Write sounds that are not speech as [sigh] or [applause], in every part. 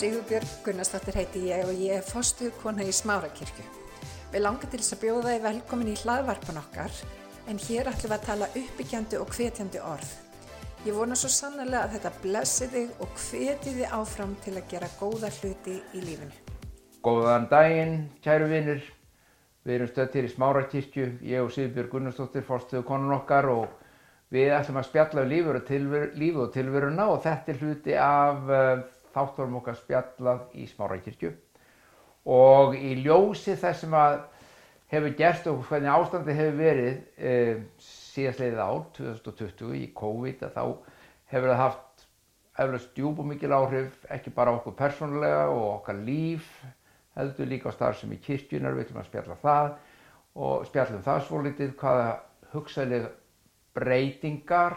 Sigurbjörg Gunnarsdóttir heiti ég og ég er fostuðkona í Smárakirkju. Við langar til þess að bjóða þið velkomin í hlaðvarpan okkar en hér ætlum við að tala uppbyggjandi og hvetjandi orð. Ég vona svo sannlega að þetta blessi þig og hveti þið áfram til að gera góða hluti í lífinu. Góðan daginn, kæru vinnir. Við erum stödd hér í Smárakirkju, ég og Sigurbjörg Gunnarsdóttir, fórstuðu konun okkar og við ætlum að spjalla um lífið og, tilveruna og þetta er hluti af uh, þátturum okkar spjallað í Smárakirkju. Og í ljósi þess sem að hefur gerst og hvernig ástandi hefur verið uh, síðastleiðið ár, 2020 í COVID, þá hefur það haft eflust djúb og mikil áhrif, ekki bara okkur persónulega og okkar líf, heldur líka á starfsemi kirkjunar, við ætlum að spjalla það og spjallum það svo litið hvaða hugsaðlega breytingar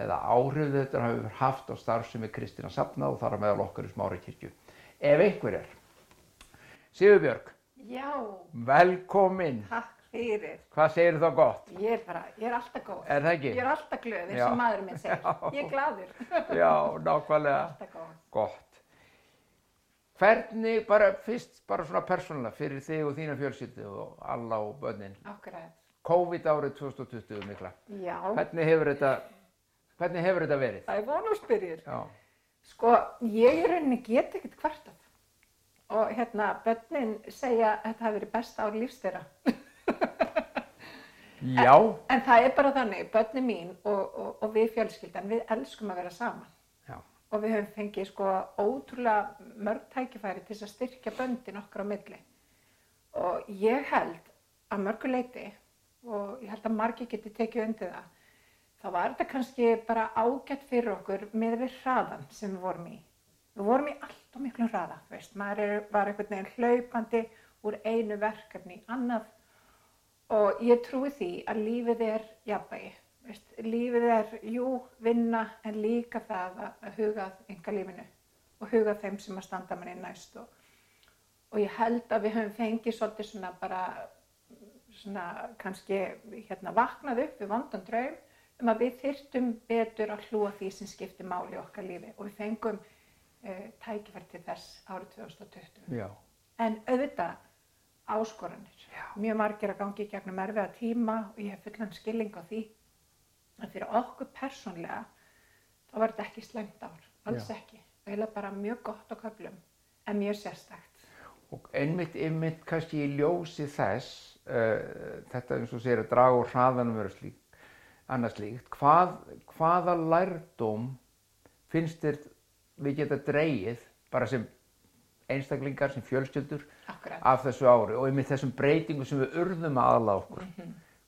eða áhrif þetta hafi haft á starfsemi Kristina Sapna og þar að meðal okkar í smári kirkju. Ef einhver er. Sigurbjörg, Já, velkomin. takk fyrir. Hvað segir þá gott? Ég er bara, ég er alltaf góð. Er það ekki? Ég er alltaf glöð, eins og maðurinn minn segir. Já. Ég er gladur. [laughs] Já, nákvæmlega. alltaf góð. Gott. Hvernig, bara fyrst, bara svona persónulega fyrir þig og þína fjölskyldu og alla og börnin. Akkurat. COVID árið 2020 mikla. Já, Hvernig hefur þetta, hvernig hefur þetta verið? það er vonarspyrjur. Já, Sko, ég í rauninni get ekkert kvartað. Og hérna, börnin segja að þetta hafi verið besta ár lífs þeirra. [laughs] já, En það er bara þannig, börnin mín og, og, og við fjölskyldan, við elskum að vera saman. já, og við höfum fengið sko ótrúlega mörg tækifæri til að styrkja böndin okkar á milli og ég held að mörgu leiti og ég held að margi geti tekið undir það þá var þetta kannski bara ágætt fyrir okkur með við hraðan sem við vorum í. Við vorum í allt og miklu hraða þú veist, maður var einhvern veginn hlaupandi úr einu verkefni í annað og ég trúi því að lífið er jafnvægi Veist, lífið er, jú, vinna en líka það að, að huga að enga lífinu og huga að þeim sem að standa manni næst og, og ég held að við höfum fengið svolítið svona bara svona kannski hérna vaknað upp við vondan draum um að við þyrftum betur að hlúa því sem skiptir máli í okkar lífi og við fengum uh, tækifæri til þess árið 2020 já, en auðvitað áskoranir. Mjög margir að gangi í gegnum erfiða tíma og ég hef fullan skilning á því að fyrir okkur persónlega þá var þetta ekki slæmt ár, alls Já. ekki. Það er bara mjög gott á köflum en mjög sérstakt. og einmitt, einmitt kannski í ljósi þess, uh, þetta eins og segir að draga úr hraðanum verið slík, annars slíkt, hvað, hvaða lærdóm finnst þér við geta dreigið bara sem einstaklingar, sem fjölskyldur Akkurat. af þessu ári og einmitt þessum breytingum sem við urðum að aðla okkur.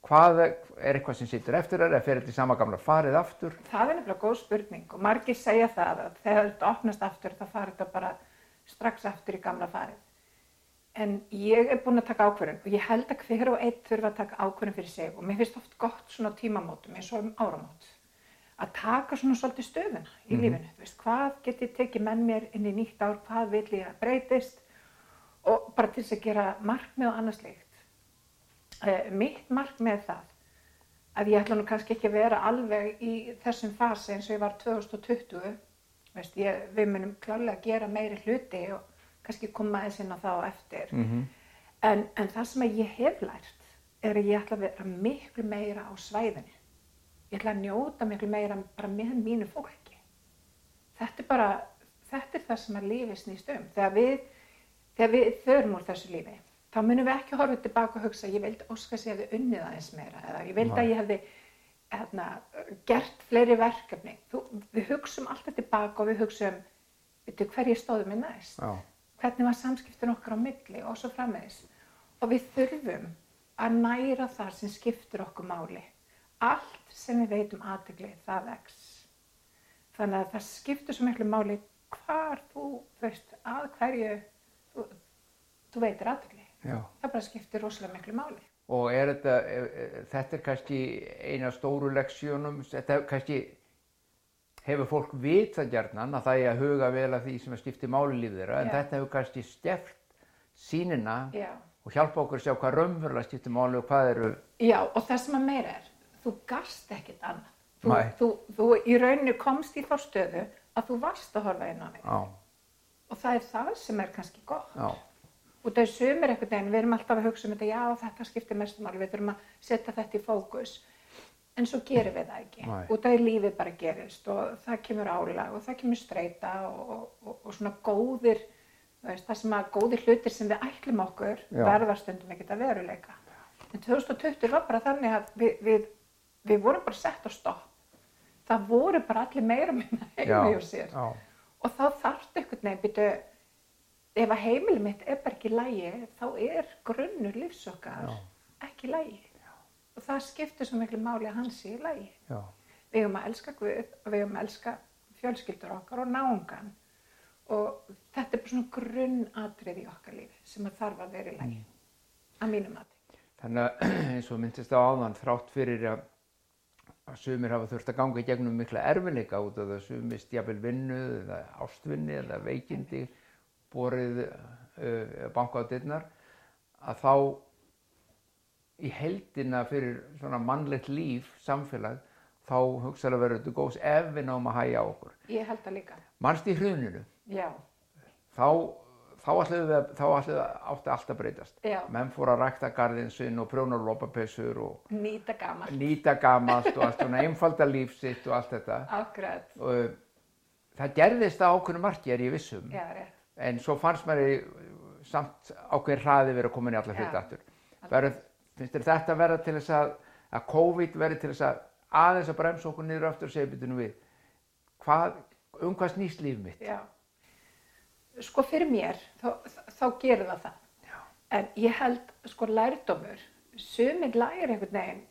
Hvað er, eitthvað sem situr eftir þér, eða fer þetta í sama gamla farið aftur? Það er nefnilega góð spurning og margir segja það að þegar þetta opnast aftur þá farið þetta bara strax aftur í gamla farið. En ég er búin að taka ákvörðun og ég held að hver og einn þurfa að taka ákvörðun fyrir sig og mér finnst oft gott svona tímamótum eins og um áramót að taka svona svolítið stöðuna í lífinu. Þú veist, hvað get ég tekið menn mér inn í nýtt ár, hvað vil ég að breytist og bara til þess að gera markmið og annað slíkt. Uh, mitt markmið er það að ég ætla nú kannski ekki að vera alveg í þessum fasi eins og ég var 2020 Veist, ég, við munum klálega gera meiri hluti og kannski koma aðeins inn á það á eftir. -hmm. en, en það sem ég hef lært er að ég ætla að vera miklu meira á svæðinu. Ég ætla að njóta miklu meira bara með mínu fólki. Þetta er bara þetta er það sem að lífi snýst um. Þegar við, þegar við förum úr þessu lífi þá munum við ekki horfa tilbaka og hugsa ég vildi óska sér að við unnið aðeins meira eða ég vildi að ég hefði hérna, gert fleiri verkefni. Þú, við hugsum alltaf tilbaka og við hugsum veitu, hverju stóðum við næst? Já, hvernig var samskiptin okkar á milli og svo framvegis. Og við þurfum að næra það sem skiptir okkur máli. Allt sem við veitum aðtegli það vex. Þannig að það skiptir svo miklu máli hvar þú veist að hverju þú, þú veitir aðtegli já. það bara skiptir rosalega miklu máli. Og er þetta, e- e- þetta er kannski eina stóru leksjónum, þetta er kannski hefur fólk vita gjarnan að það er að huga vel að því sem að skipti máli líf þeirra, en þetta hefur kannski steft sínina og hjálpa okkur að sjá hvað raunverulega skipti máli og hvað eru, já og það sem að meira er þú gast ekkit annað. Þú, þú, þú í rauninu komst í þá stöðu að þú varst að horfa inn á mig á, og það er það sem er kannski gott. Já, út af sumir einhvern veginn, við erum alltaf að hugsa um þetta, já þetta skiptir mestum alveg, við þurfum að setja þetta í fókus, en svo gerum við það ekki, Nei. út af lífið bara gerist og það kemur álag og það kemur streyta og, og, og svona góðir, veist, það sem að góðir hlutir sem við ætlum okkur Já. verða stundum ekkert að veruleika. En 2020 var bara þannig að við, við, við vorum bara sett á stopp. Það voru bara allir meira minna heima hjá sér já, og þá þarftu einhvern veginn býtu ef að heimili mitt er bara ekki lægi þá er grunnur lífsokkar Já. ekki lægi og það skiptir svo miklu máli að hann sé í lægi já, við eigum að elska Guð og við eigum að elska fjölskyldur okkar og náungan og þetta er bara svona grunnatrið í okkar lífi sem að þarf að vera í lægi að mínum mati. Þannig að [clears throat] eins og myndist á áðan þrátt fyrir að, að sumir hafa þurft að ganga í gegnum mikla erfileika út af það sumist jafnvel vinnu eða ástvinni eða veikindi borið uh, banka á dyrnar að þá í heldina fyrir svona mannlegt líf, samfélag þá hugsaðlega verður þetta góðs ef við náum að hægja á okkur. ég held að líka Manst í hruninu, já, þá, þá ætluðum við, að- þá ætluðum við átti allt að breytast. já, Menn fór að rækta garðin sinn og prjóna lopapessur og nýta gaman nýta gamalt og allt svona einfalda líf sitt og allt þetta. akkurat, Og það gerðist á ákveðnu marki er ég vissum. já, rétt En svo fannst mér í, samt ákveðin hraði verið að koma inn í alla hluti aftur. Verð, finnst þér þetta verða til þess að, að COVID verði til þess að aðeins að bremsa okkur niður aftur og segja byrjunum við. Hvað, um hvað snýst líf mitt? Já. Sko fyrir mér, þá, þá gerir það það. Já. En ég held, sko lærdómur, sumir læri einhvern veginn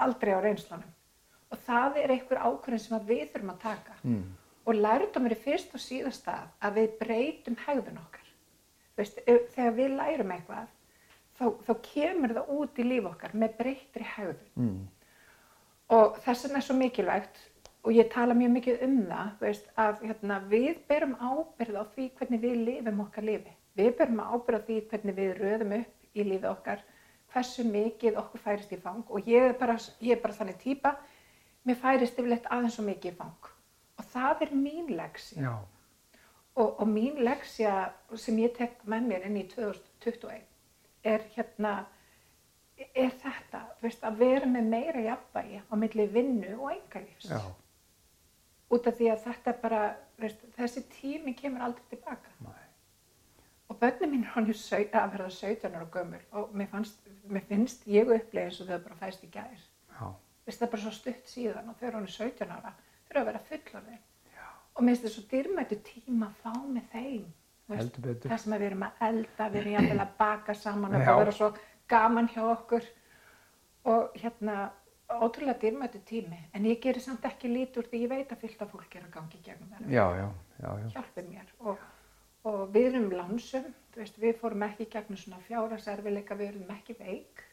aldrei á reynslunum. Og það er einhver ákvörðin sem við þurfum að taka. Mm. Og lærdómur er fyrst og síðast að að við breytum hegðun okkar. Veist, þegar við lærum eitthvað, þá, þá kemur það út í líf okkar með breytri hegðun. Mm. Og þess vegna er svo mikilvægt og ég tala mjög mikið um það, veist, að hérna, við berum ábyrð á því hvernig við lifum okkar lifi. Við berum ábyrð á því hvernig við röðum upp í lífi okkar, hversu mikið okkur færist í fang og ég er bara, ég er bara þannig típa, mér færist yfirleitt aðeins svo mikið í fang. Og það er mín leksi og, og mín leksja sem ég tek með mér inn í 2021 er hérna er þetta, þú veist, að vera með meira jafnvægi á milli vinnu og engalífs. Já. Út af því að þetta er bara, veist, þessi tími kemur aldrei tilbaka. Nei. Og börnum mín er hann að verða 17 ára gömur og mér, fannst, mér finnst ég upplega eins og þau bara fæst í. Veist, það er bara svo stutt síðan og þau eru hann 17 ára, þau eru að vera fullorðin. Og mér finnst þetta svo dýrmættu tíma að fá með þeim. Sem að við erum að elda, við erum jafnvel að baka saman og það vera svo gaman hjá okkur. Og hérna, ótrúlega dýrmættu tími. En ég gerir samt ekki lít úr því ég veit að fylgta fólk er að gangi gegnum það. Já, já, já, já. Hjálpi mér. Og, og við erum lánsum, þú veist, við fórum ekki gegnum svona fjárhagserfileika, við erum ekki veik.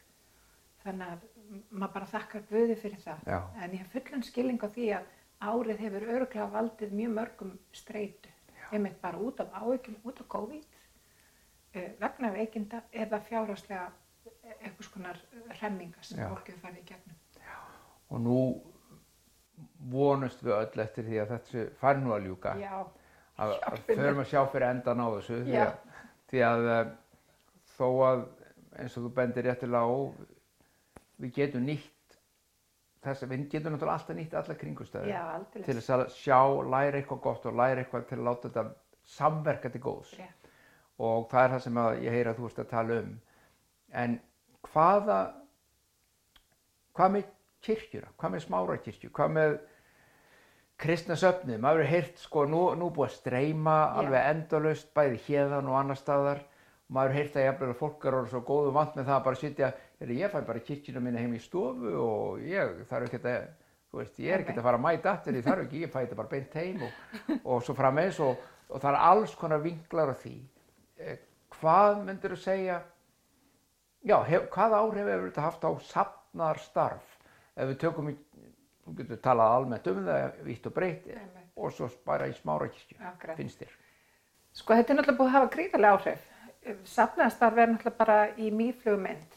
Þannig að maður bara þakkar Guði fyrir það. En ég hef fullan skilning á því að árið hefur öruglega valdið mjög mörgum streitu. Einmitt bara út af áhyggjum, út af COVID, eh, vegna veikinda eða fjárhagslega eitthvað skonar remminga sem Já. fólk hefur farið í gegnum. Og nú vonust við öll eftir því að þetta fari nú að ljúka. Já, að, förum að sjá fyrir endan á þessu því Já. að, því að eh, þó að eins og þú bendir réttilega á við getum nýtt þess að við getum náttúrulega alltaf nýtt alla kringustæði til þess að sjá, læra eitthvað gott og læra eitthvað til að láta þetta samverka til góðs. Rétt. og það er það sem ég heyra að þú ert að tala um. En hvaða hvað með kirkjuna, hvað með smárakirkju, hvað með kristna söfnið, maður hefur heyrt sko, nú, nú búið að streyma Já. alveg endalaust, bæði hérðan og annar staðar. Maður hefur heyrt að að fólk er orðið svo góðu vant með það að bara sitja, ég fæ bara kirkjuna minna heim í stofu og ég þarf ekki að þú veist, ég er ekki Nei. að fara að mæta aftur, ég þarf ekki, ég fæ þetta bara beint heim og, og svo frammeins og, og það er alls konar vinklar á því Eh, hvað myndir þú segja já, hef, hvað áhrif hefur þetta haft á safnar starf ef við tökum þú getur talað almennt um það, vitt og breytt og svo bara í smárakirkju, Akkurat. finnst þér Sko þetta er náttúrulega búið að hafa gríðarlega áhrif. Safnaðarstarf er náttúrulega bara í mýflugmynd,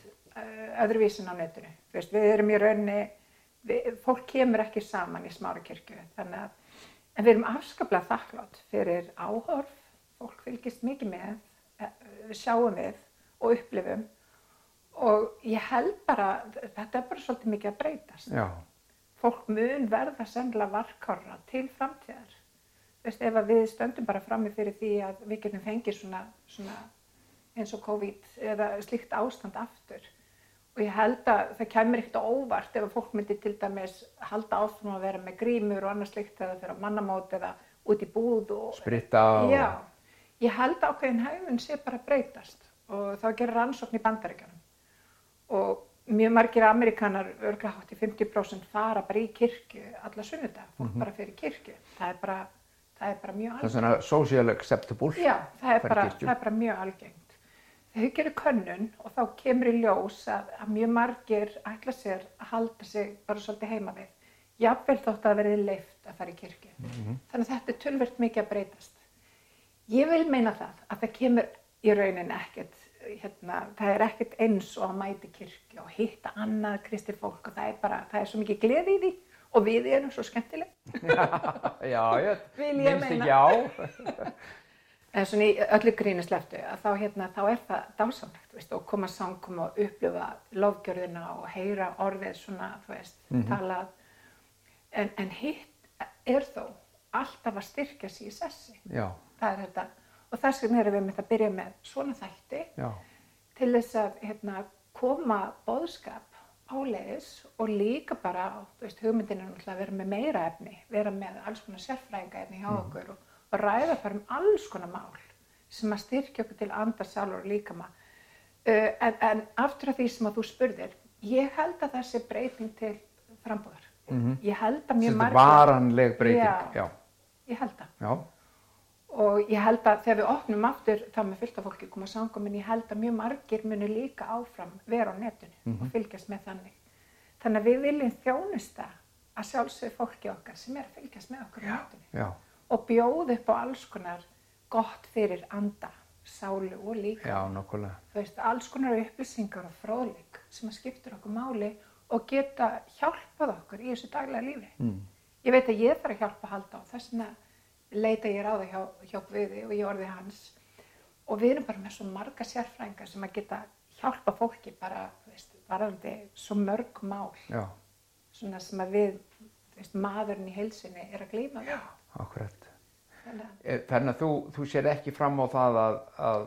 öðruvísin á netinu. Veist, við erum í raunni, við, fólk kemur ekki saman í smára kirkju, þannig að, en við erum afskaplega þakklátt fyrir áhorf, fólk fylgist mikið með, eh, sjáum við og upplifum og ég held bara, þetta er bara svolítið mikið að breytast. Já, Fólk mun verða sennilega varkára til framtíðar. Veist, ef við stöndum bara frammi fyrir því að við getum fengið svona, svona eins og COVID eða slíkt ástand aftur. Og ég held að það kemur ekkert á óvart ef að fólk myndi til dæmis halda áfram að vera með grímur og annað slíkt eða fyrir mannamót eða út í búð og spritta og... Já, ég held að ákveðin hegðun sé bara að breytast og þá gerir rannsókn í bandaríkjanum og mjög margir amerikanar, örgla hátt í 50% fara bara í kirkju alla sunnudag, fólk bara fyrir kirkju. Það er bara, það er bara mjög Það er algengt. svona social acceptable. Já, það er, bara, það er bara mjög algengt þau gerir könnun og þá kemur í ljós að, að mjög margir ætla sér að halda sig bara svolítið heima við. Jafnvel þótt að verði leift að fara í kirkju. Þannig að þetta er tölvert mikið að breytast. Ég vil meina það að það kemur í raunin ekkert hérna, það er ekkert eins og að mæti kirkju og hitta annað kristi fólk og það er bara, það er svo mikið gleði í því og við erum svo skemmtileg. [laughs] Já, ég minnst ekki á. [laughs] En svona í öllu grínu sleftu að þá, hérna, þá er það dásamlegt veist, og koma samkom og upplifa lofgjörðina og heyra orðið svona, þú veist, talað. En, en hitt er þó alltaf að styrkja sig í sessi. Já, Það er þetta. Og þess vegna erum við með að byrja með svona þætti já, til þess að hérna, koma boðskap áleiðis og líka bara, þú veist, hugmyndin er að vera með meira efni, vera með alls konar sérfræðinga efni hjá okkur og, og ræða bara um alls konar mál sem að styrkja okkur til andar sálur og líkama. Uh, en, en aftur af því sem að þú spurðir, ég held að það sé breyting til frambúðar. Ég held að mjög þetta er margir... varanleg breyting. Já. Já, Ég held það. já, Og ég held að þegar við opnum aftur þá með fylgta fólki koma sangum en ég held að mjög margir muni líka áfram vera á netinu og fylgjast með þannig. Þannig að við viljum þjónusta að sjálfsögðu fólki okkar sem er að fylgjast með okkur á netinu já, og bjóða upp á alls konar gott fyrir anda, sálu og líka. já, nokkulega. Þú veist, alls konar upplýsingar og fróðleik sem skiptur okkur máli og geta hjálpað okkur í þessu daglega lífi. Mm. Ég veit að ég þarf að hjálpa að halda á þess vegna leita ég ráða hjá, hjá Guði og ég orði hans og við erum bara með svo marga sérfræðingar sem að geta hjálpa fólki bara, þú veist, varðandi svo mörg mál Já, svona sem að við, þú veist, maðurinn í heilsinni er að glýma við. Akkurat. Þannig að, Eh, Þannig að þú, þú sér ekki fram á það að, að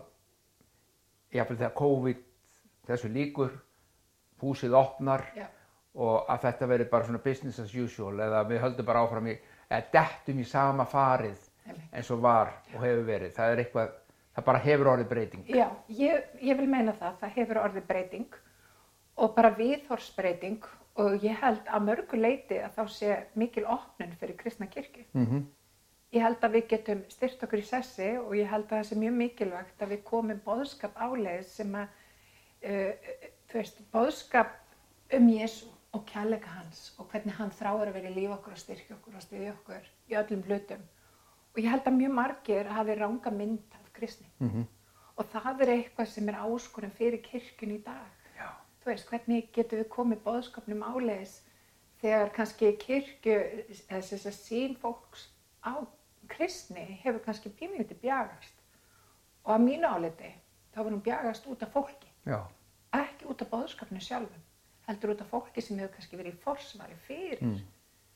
jáfnvel þegar COVID þessu líkur, húsið opnar já, og að þetta veri bara svona business as usual eða við höldum bara áfram í, eða dettum í sama farið eins og var og hefur verið. Það er eitthvað, það bara hefur orðið breyting. já ég, ég vil meina það, það hefur orðið breyting og bara viðhorsbreyting og ég held að mörgu leiti að þá sé mikil opnun fyrir kristna kirkju. Mm Ég held að við getum styrt okkur í sessi og ég held að það sé mjög mikilvægt að við komum boðskap áleiðis sem að, uh, þú veist, boðskap um Jésu og kærleika hans og hvernig hann þráir að vera í líf okkur og styrkja okkur og styðja okkur í öllum hlutum. Og ég held að mjög margir hafi ranga mynd af kristni -hmm. og það er eitthvað sem er áskorun fyrir kirkjun í dag. Þú veist, hvernig getum við komið boðskapnum áleiðis þegar kannski kirkju, þess að sín fólks á kristni hefur kannski pínlítið bjagast. Og að mínu áliti, þá var hún bjagast út af fólki, já, ekki út af boðskapinu sjálfum, heldur út af fólki sem hefur kannski verið í forsvari fyrir, Mm.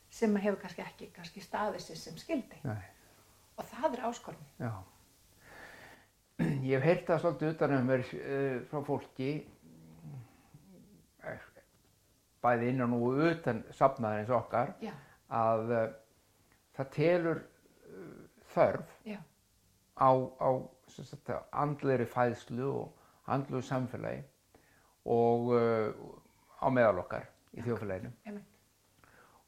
sem hefur kannski ekki kannski staðið sér sem skildi. nei, Og það er áskorun. já. [clears throat] Ég hef heyrt það svolítið utan um mér uh, frá fólki eh, bæði innan og utan safnaðar eins og okkar Já, að uh, það telur uh, þörf já, á, á sagt, andlegri fæðslu og andlegu samfélagi og uh, á meðal okkar í þjóðfélaginu. einmitt.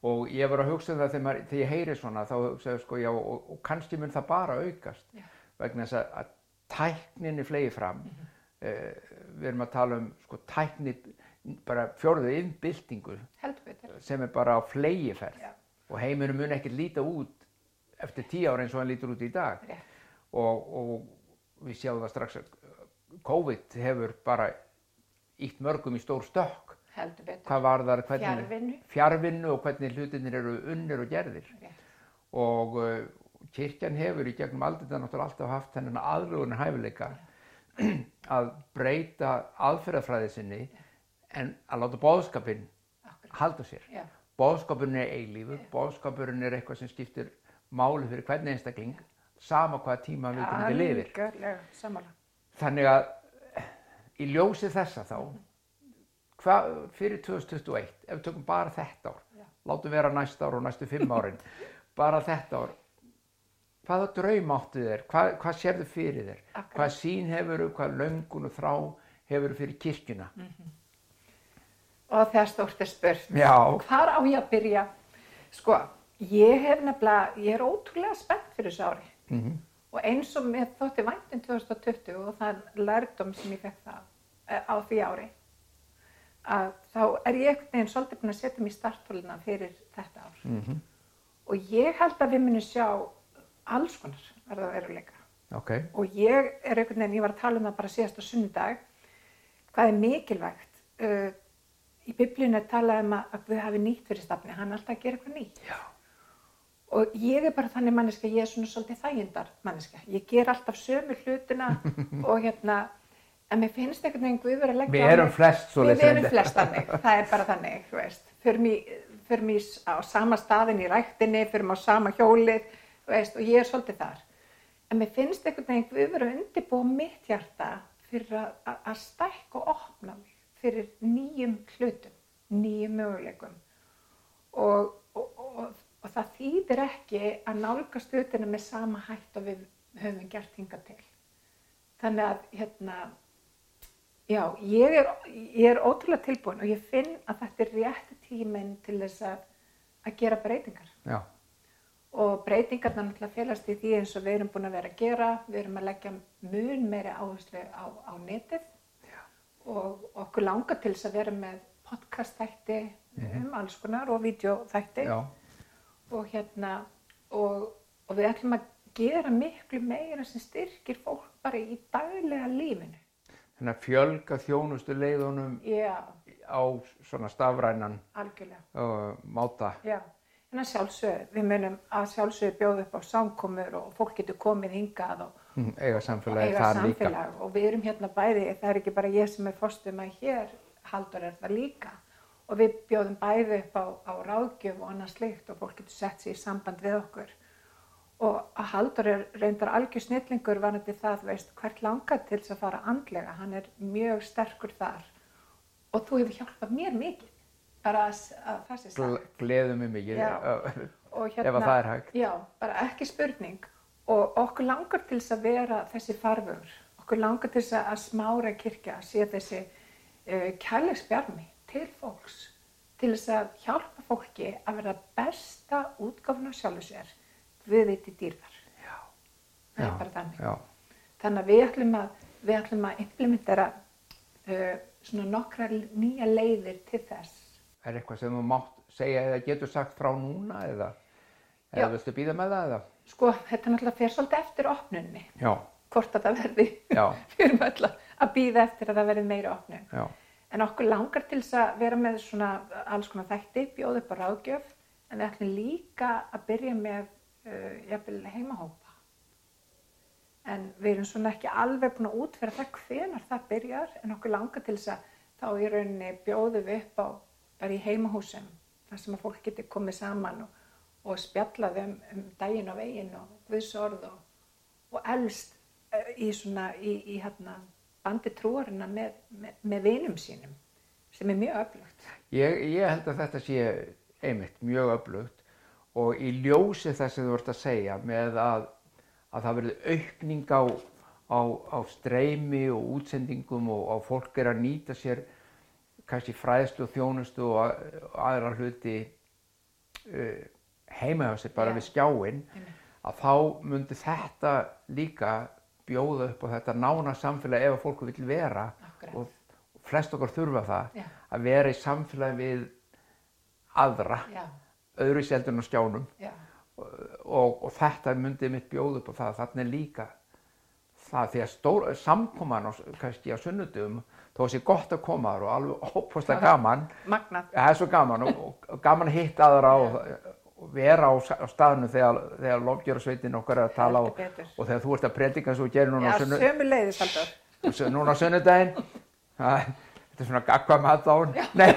Og ég var að hugsa um það þegar, maður, þegar ég heyri svona þá hugsa ég sko já og, og kannski mun það bara aukast Já. vegna þess að, að tækninni flegi fram. Mhm. uh, við erum að tala um sko tækni bara fjórðu innbyltingu sem er bara á flegiferð Já. og heiminum mun ekkert líta út eftir tíu ára eins og hann lítur út í dag. Og, og við sjáum það strax að COVID hefur bara ítt mörgum í stór stökk. Hvað var þar Fjarvinnu. og hvernig hlutinir eru unnir og gerðir. Rétt. og, uh, kirkjan hefur í gegnum aldrei náttúrulega alltaf haft þennan aðlugunar hæfileika að breyta aðferðafræði sinni en að láta bóðskapin halda sér. já, Bóðskapurinn er eilífur, bóðskapurinn er eitthvað sem skiptir máli fyrir hvern einstakling, sama hvaða tíma við komum til lifir. algjörlega, samanlega, Þannig að í ljósi þessa þá, hva, fyrir 2021, ef við tökum bara þetta ár, Já. látum vera næsta ár og næstu fimm árin, [laughs] bara þetta ár, hvaða draum áttu þér, hvað, hvað sérðu fyrir þér, Akkurat. hvað sín hefur, hvað löngun og þrá hefur fyrir kirkjuna. Og þegar stórt er spurt, Já, hvar á ég að byrja? Sko, ég hef nefnilega, ég er ótrúlega spennt fyrir þessu ári. Mm og eins og mér þótti væntin 2020 og það er lærdom sem ég fekk það eh, á því ári að þá er ég einhvern veginn svolítið búin að setja mig í starthóluna fyrir þetta ár. Mhm, og ég held að við munum sjá alls konar verða veruleika. Ok, og ég er einhvern veginn, ég var að tala um það bara síðasta sunnudag hvað er mikilvægt uh, í biblíunni er talað um að að Guð hafi nýtt fyrir stafni, hann er alltaf að gera eitthvað nýtt. Já, og ég er bara þannig manneska, ég er svona svolítið þægindar manneska, ég ger alltaf sömu hlutina [laughs] og hérna en mér finnst einhvern veginn Guð verið að leggja við á erum mig- flest svo við erum flest þannig, það er bara þannig þú veist, förum í, förum í á sama staðin í ræktinni, förum á sama hjólið þú veist, og ég er svolítið þar. En mér finnst einhvern veginn Guð verið að undirbúa mitt hjarta fyrir að stækka og opna mig fyrir nýjum hlutum nýjum möguleikum og, og, og, og það þýðir ekki að nálgast hlutina með sama hætt og við höfum gert hingað til þannig að hérna Já, ég er, ég er ótrúlega tilbúin og ég finn að þetta er rétti tíminn til þess að, að gera breytingar. já, Og breytingarna náttúrulega félast í því eins og við erum búin að vera að gera. Við erum að leggja mun meiri áherslu á, á netið. Og okkur langar til þess að vera með podcast-þætti um alls konar og videóþætti já, og hérna og, og við ætlum að gera miklu meira sem styrkir fólk bara í daglega lífinu. þannig að fjölga þjónustu leiðunum Já, á svona stafrænan algjörlega. uh, máta. Já, en að sjálfsög, við munum að sjálfsög bjóða upp á samkomur og fólk getur komið hingað og, Mm, eiga samfélagi eiga þar samfélag. Og við erum hérna bæði, það er ekki bara ég sem er fórstum að hér, Haldur er það líka. Og við bjóðum bæði upp á, á ráðgjöf og annað slikt og fólk getur sett sér í samband við okkur. Og að Haldur er reyndar algjör snillingur vanandi það, veist, hvert langar til þess að fara andlega, hann er mjög sterkur þar. Og þú hefur hjálpað mér mikið bara að, að það sé sagt. Líka. Gleðum mig mikið ef að það er hægt. já, bara ekki spurning og okkur langar til þess að vera þessi farfögur okkur langar til þess að smára kirkja sé þessi uh, kærleiksbjarmi til fólks til þess að hjálpa fólki að vera besta útgáfun á sjálfu sér. Við þetta dýrðar það er bara þannig. Já, þannig að við ætlum að, við ætlum að implementera uh, svona nokkra nýja leiðir til þess. Er eitthvað sem þú mátt segja eða getur sagt frá núna eða, Já. Eða viltu býða með það eða? sko, þetta náttúrulega fer svolítið eftir opnunni Já, hvort að það verði já, [laughs] við erum öll að- býða eftir að það verði meira opnun. já, En okkur langar til þess að vera með svona alls konar þætti, bjóða upp á ráðgjöf, en við ætlum líka að byrja með uh, jafnvel heimahópa. En við erum svona ekki alveg búin að útfæra það hvenar það byrjar, en okkur langar til þess að þá í rauninni bjóðum við upp á bara í heimahúsum, þar sem að fólk getur komið saman og, og spjallað um, um daginn og veginn og guðsorð og, og elst uh, í svona, í, í hérna, bandi trúarina með, með, með vinum sínum, sem er mjög öflugt. Ég, ég held að þetta sé einmitt mjög öflugt og í ljósi þess að þú ert að segja með að, að það verði aukning á, á, á streymi og útsendingum og, og fólk er að nýta sér kannski fræðslu og þjónustu og aðra hluti uh, heima hjá sér bara Já. við skjáin að þá myndi þetta líka bjóða upp á þetta nána samfélagi ef að fólk vil vera Akkurat. og flest okkar þurfa það Já. að vera í samfélagi við aðra, Já, öðru seldun og skjánum já, og, og þetta myndi mitt bjóð upp á það, er líka það því að stór, samkoman á, kannski á sunnudum þó að sé gott að koma þar og alveg óposta gaman magnað. það er svo gaman og, og, og gaman að hitta aðra og, og vera á, á staðinu þegar, þegar lofgjörasveitin okkar er að tala og, og þegar þú ert að predika eins og þú gerir núna Já, á sunnu, sömu leiðis alltaf. Núna á sunnudaginn. Þetta er svona gagva með aðdáun nei,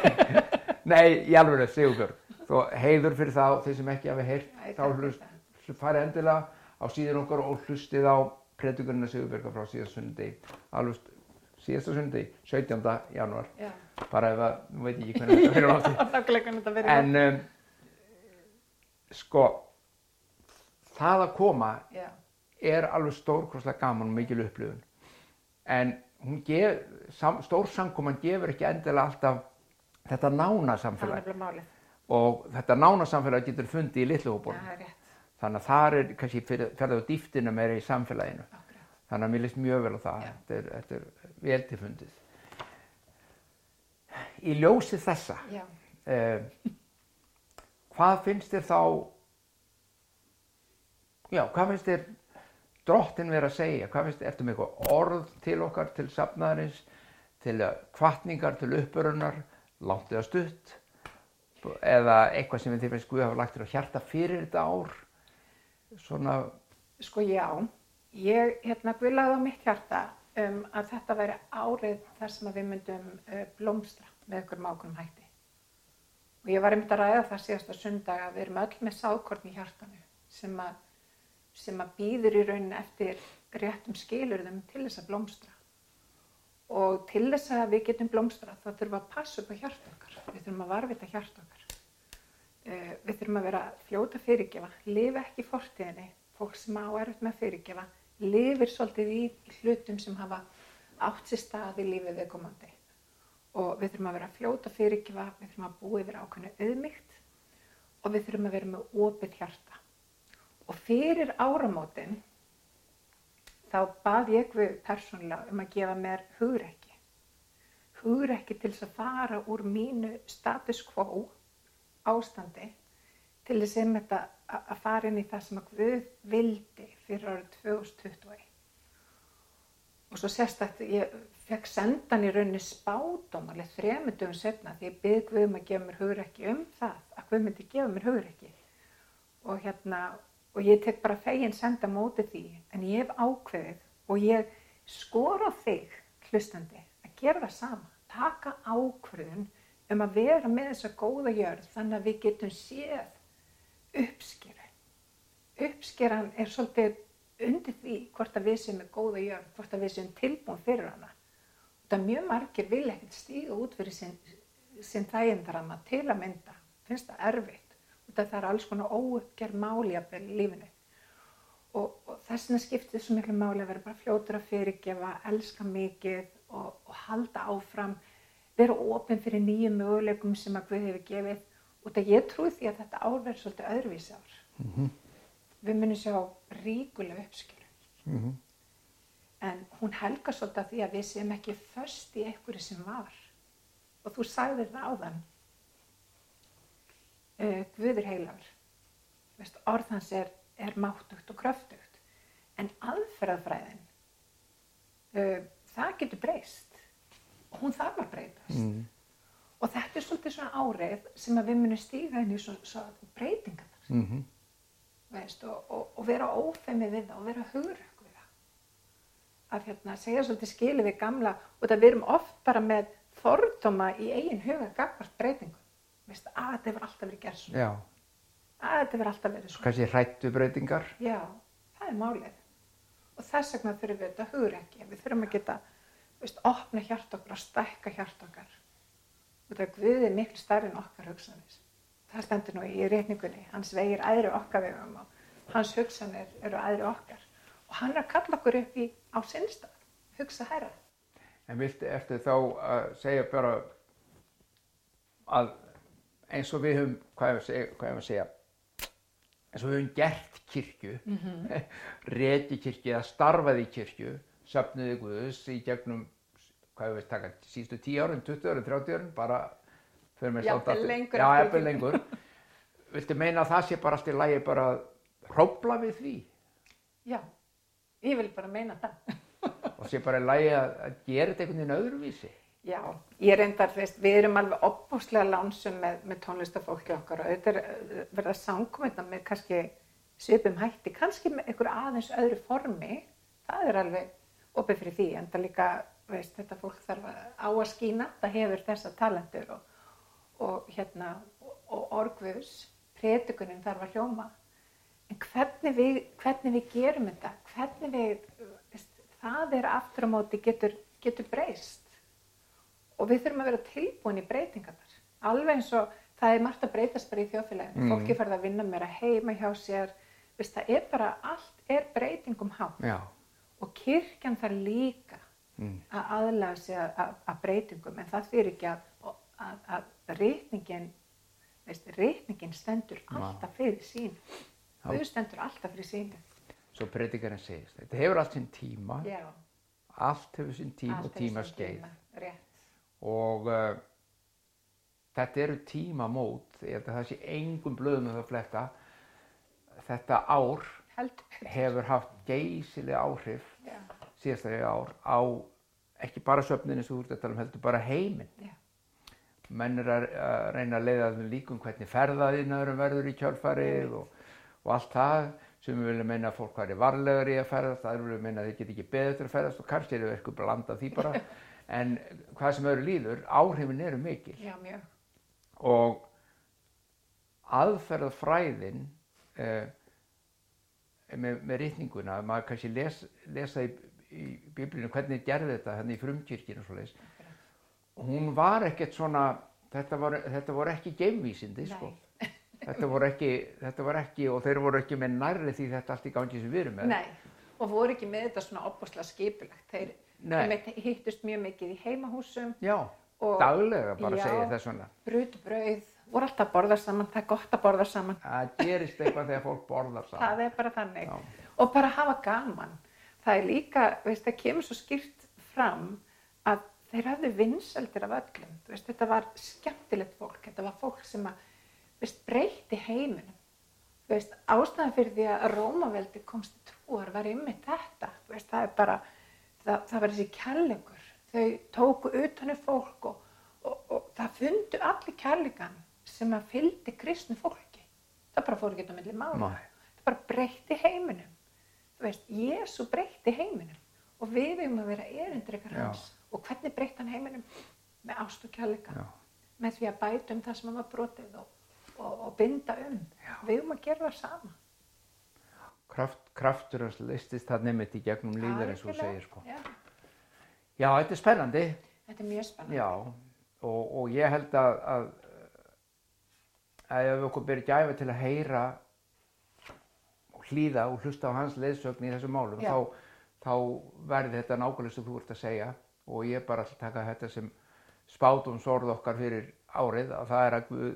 nei, í alveg Sigurbjörg. Þó heiður fyrir það þeir sem ekki hafi heyrt Æ, þá hlust, farið endilega á síðan okkar og hlustið á predikunina Sigurbjörga frá síðast sunnudegi alveg st- síðasta sunnudegi 17. janúar. Já, bara ef að, nú veit ég ekki hvernig þetta [laughs] þetta verið. en um, sko það að koma Já, er alveg stórkostlega gaman og mikil upplifun. En gef, sam, stór samkoman gefur ekki endilega alltaf þetta nána samfélag. Og þetta nána samfélag getur fundið í litlu Já, hópunum það er rétt. þannig að það er kannski fyrir, fyrir á dýftina meira í samfélaginu. Akkurat. þannig að mér líst mjög vel á það. Já. þetta er, þetta er vel til fundið. Í ljósi þessa Já, eh, hvað finnst þér þá já, hvað finnst þér drottin verið að segja? Hvað finnst þér, með eitthvað orð til okkar til safnaðarins til kvartningar, til uppörunar langt eða stutt? Eða eitthvað sem þið finnst Guð hafa lagt þér á hjarta fyrir þetta ár? Svona, sko já, ég hérna guðlaði á mitt hjarta um að þetta væri árið þar sem við myndum uh, blómstra með ykkur mákunum hætti. Og ég var einmitt að ræða það síðasta sundag að við erum öll með sákorn í hjartanu sem að, sem að býður í raunin eftir réttum skilurðum til þess að blómstra. Og til þess að við getum blómstra þá þurfum við að passa upp á hjart okkar. Við þurfum að varvita hjart okkar. Uh, við þurfum að vera fljóta fyrirgefa, lifa ekki í fortíðinni, fólk sem á erfitt með fyrirgefa, lifir svolítið í hlutum sem hafa átt sér stað í lífið viðkomandi. Og við þurfum að vera fljóta að fyrirgefa, við þurfum að búa yfir ákveðnu auðmygt og við þurfum að vera með opið hjarta. Og fyrir áramótin þá bað ég við persónulega um að gefa mér hugrekki. Hugrekki til þess að fara úr mínu status quo ástandi til þess að að fara inn í það sem að Guð vildi fyrir árið 2021. Og svo sérstætt, ég fekk sendan í rauninni spátum alveg þremundum setna því ég byrði Guð um að gefa mér hugrekki um það, að Guð myndi gefa mér hugrekki. Og hérna, og ég tek bara fegin senda móti því, en ég hef ákveðið og ég skora á þig, hlustandi, að gera það sama, taka ákveðun um að vera með þessa góða jörð þannig að við getum séð uppskeru. Uppskeran er svolítið undir því hvort að við séum með góða jörð, hvort að við séum tilbúin fyrir hana. Það er mjög margir vil ekkert stíga út fyrir sinn, sinn þægindarama til að mynda, finnst það erfitt. Það er alls konar óuppgerð máli að í lífinu. Og, og þess vegna skiptir svo miklu máli að vera bara fljótur að fyrirgefa, elska mikið og, og halda áfram vera ofinn fyrir nýjum möguleikum sem að Guð hefur gefið og það ég trúi því að þetta ár verður svolítið öðruvísi ár. Mm -hmm. Við munum sjá ríkulega uppskjöru. mm -hmm. En hún helgar svolítið að því að við séum ekki först í einhverju sem var. Og þú sagðir það áðan. Uh, Guður heilagur. Veist, orð hans er, er máttugt og kröftugt. En aðferðafræðin, uh, það getur breyst og hún þarf að breytast. Mm. Og þetta er svolítið svona árið sem að við munum stíga inn í svo, svo breytingar. Mm -hmm. Og, og, og vera ófemi við það og vera það. Að hérna, segja svolítið skilið við gamla og það við erum oft bara með fordóma í eigin huga gagvart breytingum. Veist, að þetta hefur alltaf verið gert svona. Já, Að þetta hefur alltaf verið svona. kannski hrættu breytingar. Já, það er málið. Og þess vegna þurfum við þetta hugrekki. Við þurfum að geta, veist, opna hjart okkar og stækka hjart okkar. Það er Guðið miklu stærri en okkar hugsanir. Það stendur nú í reyningunni. Hans vegir æðri okkar vegum og hans hugsanir eru æðri okkar. Og hann er að kalla okkur upp í á sinnstað. Hugsa herra. En viltu eftir þá að segja bara að eins og við höfum, hvað að segja, hvað ég að segja eins og við höfum gert kirkju, [laughs] mm -hmm. reti kirkju eða starfað í kirkju, söfnuði Guðus í gegnum, hvað ég veist taka, sístu 10 árin, 20 árin, 30 árin, bara fyrir mig slátt aftur. Já, eftir lengur. Viltu meina að það sé bara allt í lagi bara að hrópla við því Já, ég vil bara meina það. [laughs] og sé bara í lagi að, að gera þetta einhvern veginn öðruvísi? Já, ég reyndar, veist, við erum alveg opbúslega lánsum með, með tónlistafólki okkar og auðvitað uh, verða samkomenda með kannski svipum hætti, kannski með einhver aðeins öðru formi, það er alveg opið fyrir því, en það líka, veist, þetta fólk þarf að á að skína, það hefur þessa talentur og, og hérna, og orgvus, prétugunin þarf að hljóma, en hvernig við, hvernig við gerum þetta, hvernig við, veist, það er aftur á móti getur, getur breyst og við þurfum að vera tilbúin í breytingarnar. Alveg eins og það er margt að breytast bara í þjóðfélaginu. Mm. Fólki farið að vinna meira heima hjá sér. Vist, það er bara, allt er breytingum. Já. Og kirkjan þarf líka mm. að aðlæða sig að, að breytingum. En það fyrir ekki að, að, að reytingin, veist, reytingin stendur alltaf fyrir sín. Þau stendur alltaf fyrir sín. Svo breytingarinn segist. Þetta hefur allt sinn tíma. Já. Allt hefur sinn tíma allt og tíma skeið. Rétt og uh, þetta eru tímamót, ég held að það sé engum blöðum með það fletta, þetta ár hefur haft geysilega áhrif Já. síðastlega ár á ekki bara söfninu sem þú ert að tala um heldur, bara heiminn. Já. Menn er að, reyna að leiða þeim líkum hvernig ferðaðinarum verður í kjálfarið og, og allt það sem við viljum meina að fólk væri varlegar í að ferðast, það viljum meina að þeir get ekki beður að ferðast og kannski er það eitthvað blandað því bara [laughs] en hvað sem öðru líður, áhrifin eru mikil. Já, mjög. Og aðferðafræðin eh, með, með rítninguna, maður kannski les, lesa í, í biblínu hvernig gerði þetta hérna í frumkirkina og svo leiðis, hún var ekkert svona, þetta voru, þetta voru ekki geimvísindi, sko. Þetta voru, ekki, þetta voru ekki, og þeir voru ekki með nærri því þetta allt í gangi sem við erum með. Nei, og voru ekki með þetta svona opbúslega skipilagt. Þeir Þeir hittust mjög mikið í heimahúsum. Já, daglega bara já, segja þess vegna. Brut, brauð, voru alltaf að borða saman, það er gott að borða saman. Það gerist eitthvað þegar fólk borðar saman. Það er bara þannig. Já. Og bara hafa gaman. Það er líka, veist, það kemur svo skýrt fram að þeir hafðu vinseldir af öllum. Veist, þetta var skemmtilegt fólk, þetta var fólk sem að, veist, breyti heiminum. Veist, ástæðan fyrir því að Rómaveldi komst í trúar var ymmið þetta. Veist, það er bara það, það var þessi kærleikur. Þau tóku utanum fólk og, og, og það fundu allir kærleikan sem að fyldi kristnu fólki. Það bara fór ekki á milli mála. Það bara breytti heiminum. Þú veist, Jésu breytti heiminum. Og við höfum að vera erindrykar hans. Og hvernig breytti hann heiminum? Með ást og kærleika. Með því að bæta um það sem hann var brotið og, og binda um Já. við höfum að gera það sama kraft, kraftur og listist það nefnitt í gegnum líður eins og segir sko. Já. Já, þetta er spennandi. Þetta er mjög spennandi. Já, og, og ég held að, að, að ef okkur byrjum gæfi til að heyra og hlýða og hlusta á hans leðsögn í þessum málum, þá, þá verði þetta nákvæmlega sem þú ert að segja og ég bara ætla að taka þetta sem spátum sorð okkar fyrir árið að það er, að,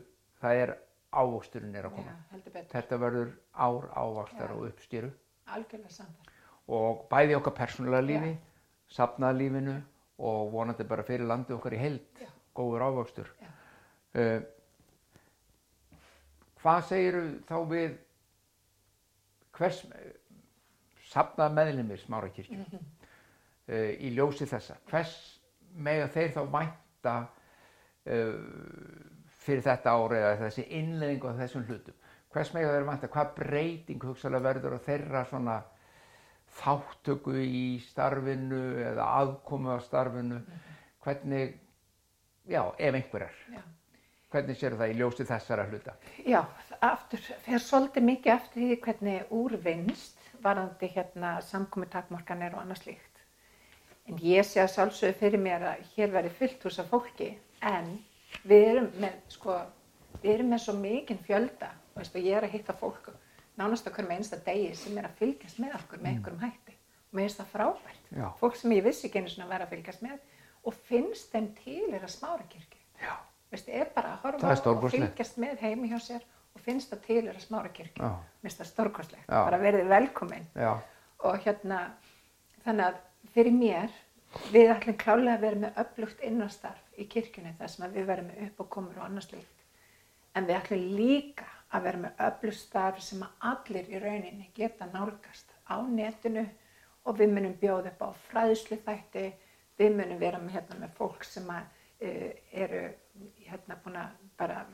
það er ávöxturinn er að koma. Já, þetta verður ár ávöxtar og uppstýru. Algjörlega saman. Og bæði okkar persónulega lífi, sapnaða lífinu og vonandi bara fyrir landi okkar í held, Já. góður ávöxtur. Uh, hvað segir þá við hvers sapnaða meðlumir smárakirkju mm -hmm. uh, í ljósi þessa? Hvers með þeir þá vænta uh, fyrir þetta ári eða þessi innlegging á þessum hlutum. Hvers meginn er vant að hvað breyting hugsalega verður á þeirra svona þáttöku í starfinu eða aðkomu á starfinu, hvernig, já, ef einhver er, já. hvernig sér það í ljósi þessara hluta? Já, aftur, fyrir svolítið mikið eftir því hvernig úrvinnst varandi hérna samkomi takmarkanir og annað slíkt. En ég sé að sjálfsögðu fyrir mér að hér veri fyllt hús af fólki, en við erum með, sko, við erum með svo mikinn fjölda, og ég er að hitta fólk nánast okkur með einsta degi sem er að fylgjast með okkur með mm. einhverjum hætti. Og mér finnst það frábært, Já. fólk sem ég vissi ekki einu svona að vera að fylgjast með og finnst þeim til er að smára kirkju. Veist, er bara að horfa og fylgjast með heimi hjá sér og finnst það til er að smára kirkju. Mér finnst það stórkostlegt, bara verðið velkominn og hérna þannig að fyrir mér við ætlum klálega að vera með upplugt innastarf í kirkjunni þar sem við verðum með uppákomur og annars líkt. En við ætlum líka að vera með upplugt starf sem allir í rauninni geta nálgast á netinu og við munum bjóða upp á fræðslu þætti, við munum vera með, hérna, með fólk sem að, uh, eru hérna búin að bara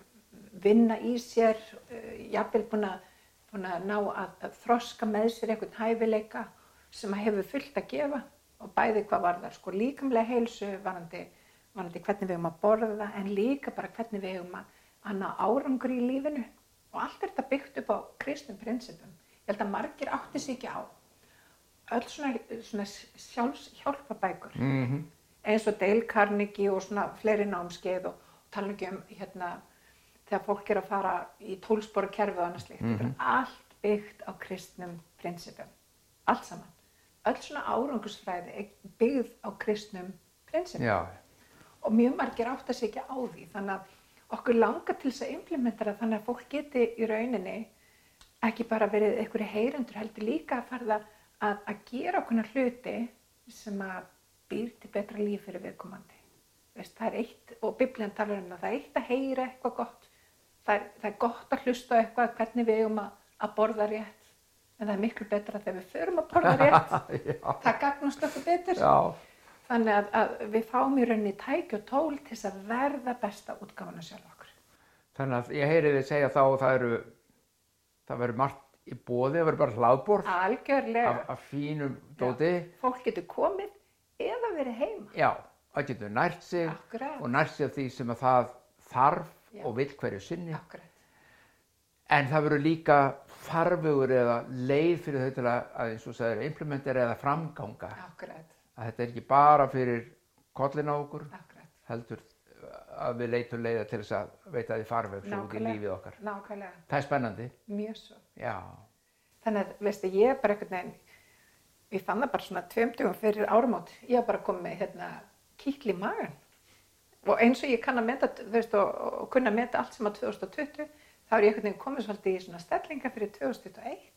vinna í sér, uh, jafnvel búin að, búin að ná að, að þroska með sér einhvern hæfileika sem að hefur fullt að gefa og bæði hvað var það sko líkamlega heilsu, varandi hvernig við höfum að borða en líka bara hvernig við höfum að, ná árangur í lífinu og allt er þetta byggt upp á kristum prinsipum. Ég held að margir átti sig ekki á öll svona, svona sjálfs hjálpabækur Mm eins og Dale Carnegie og svona fleiri námskeið og tala ekki um hérna þegar fólk er að fara í tólsporu kerfi og annað slíkt. Þetta er allt byggt á kristnum prinsipum. Allt saman. Öll svona árangusfræði er byggð á kristnum prinsipum Já, og mjög margir átta sig ekki á því þannig að okkur langar til þess að implementara þannig að fólk geti í rauninni ekki bara verið einhverju heyrendur heldur líka að farða að, að gera okkurna hluti sem að býr til betra líf fyrir viðkomandi. Veist, það er eitt, og biblíðan talar um það, það er eitt að heyra eitthvað gott. Það er, það er gott að hlusta eitthvað hvernig við eigum að, að borða rétt. En það er miklu betra þegar við förum að borða rétt. [laughs] það gagnast okkur betur. já, Þannig að, að við fáum í rauninni tæki og tól til þess að verða besta útgáfana sjálf okkur. þannig að ég heyri þið segja þá að það eru, það verður margt í bóði, það verður bara hlaðborð Algjörlega. af, af fínum dóti. Fólk getur komið eða verið heima. Já, það getur nært sig Akkurat. og nært sig af því sem að það þarf Já. og vill hverju sinni. Akkurat. En það verður líka farvegur eða leið fyrir þau til að, að eins og sagður, implementera eða framganga. Akkurat. Að þetta er ekki bara fyrir kollin á okkur, Akkurat. heldur að við leitum leiða til þess að veita því farveg svo út í lífið okkar. Nákvæmlega. Það er spennandi. Mjög svo. Já, Þannig að, veistu, ég er bara einhvern veginn, ég fann það bara svona tveimtugum fyrir áramót, ég var bara komið með hérna kýtli í magan. Og eins og ég kann að meta, þú veist, og, og kunna að meta allt sem á 2020, þá er ég einhvern veginn komið svolítið í svona stellinga fyrir 2021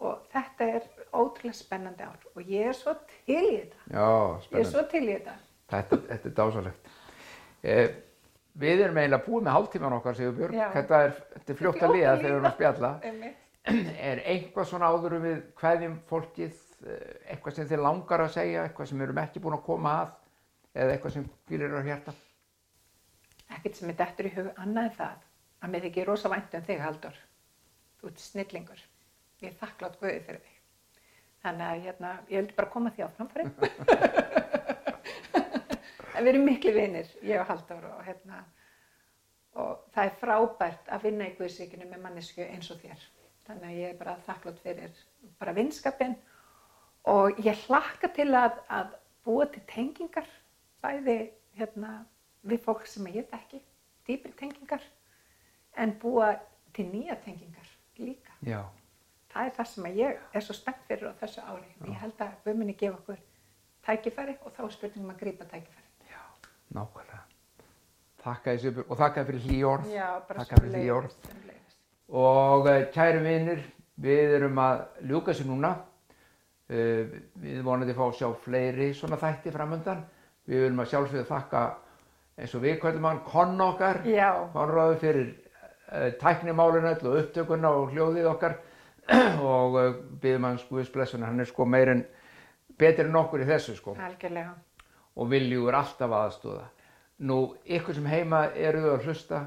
og þetta er ótrúlega spennandi ár og ég er svo til í þetta. já, Ég er spennandi. svo til í þetta. Þetta, þetta er dásalegt. Eh, við erum eiginlega búið með hálftíman okkar, Sigurbjörg. Já. Þetta er, þetta er fljótt að liða þegar við erum að spjalla. [laughs] Er eitthvað svona áður um við hverjum fólkið, eh, eitthvað sem þið langar að segja, eitthvað sem við erum ekki búin að koma að, eða eitthvað sem fýlir á hjarta? Ekkert sem er dettur í hug annað en það að mér þykir rosa vænt um þig, Haldur. Þú ert snillingur. Ég er þakklátt Guði fyrir þig. Þannig að hérna, ég vildi bara koma því á framfæri. [laughs] en við erum miklu vinir, ég og Haldur og hérna, og það er frábært að vinna í Guðsíkinu með mannesku eins og þér. Þannig að ég er bara þakklátt fyrir bara vinskapin og ég hlakka til að, að búa til tengingar bæði hérna, við fólk sem ég þekki, dýpri tengingar, en búa til nýja tengingar líka. Já. Það er það sem að ég er svo spennt fyrir á þessu ári. Ég held að við munum gefa okkur tækifæri og þá er spurningum að grípa tækifæri. Nákvæmlega. Þakka þið Sigurbjörg og þakka fyrir hlý orð. Já, bara sömuleiðis. Og eh, kæru vinir, við erum að ljúka sér núna. Uh, við vonandi fá að sjá fleiri svona þætti framöndan. Við viljum að sjálfsögðu þakka eins og við kvöldum hann konn okkar, Já, konráðu fyrir uh, tæknimálinu og upptökunna og hljóðið okkar [clears throat] og uh, byggðum hans Guðs blessun, hann er sko meir en betur en okkur í þessu sko algjörlega. og viljugur alltaf aðstóða. Nú, ykkur sem heima eruðu að hlusta,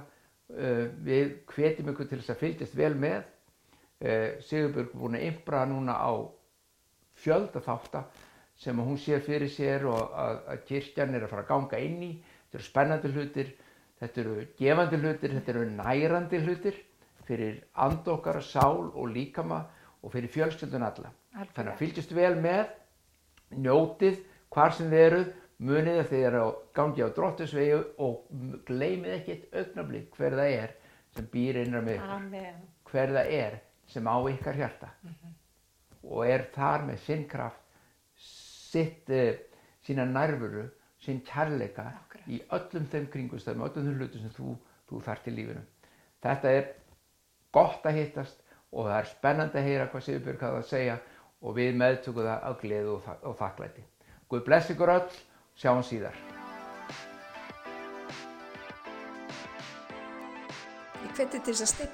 uh, við hvetjum ykkur til þess að fylgjast vel með. Uh, Sigurbjörg er búin að impra núna á fjölda þátta sem hún sér fyrir sér og að, að kirkjan er að fara að ganga inn í. Þetta eru spennandi hlutir, þetta eru gefandi hlutir, þetta eru nærandi hlutir fyrir and okkar, sál og líkama og fyrir fjölskyldun alla. Þannig Algjörlega. að fylgjast vel með, njótið hvar sem þið eruð, munið að þið eru á gangi á drottusvegi og gleymið ekki eitt augnablík hver það er sem býr innan með ykkur, Amen. hver það er sem á ykkar hjarta og er þar með sinn kraft, sitt, uh, sína nærvöru, sinn kærleika í öllum þeim kringumstæðum, öllum þeim hlutum sem þú, þú þarft í lífinu. Þetta er gott að hittast og það er spennandi að heyra hvað Sigurbjörg hafði að segja og við meðtökum það af gleðu og, og þakklæti. Guð bless ykkur öll, sjáum síðar. Ég hveti til þess að stilla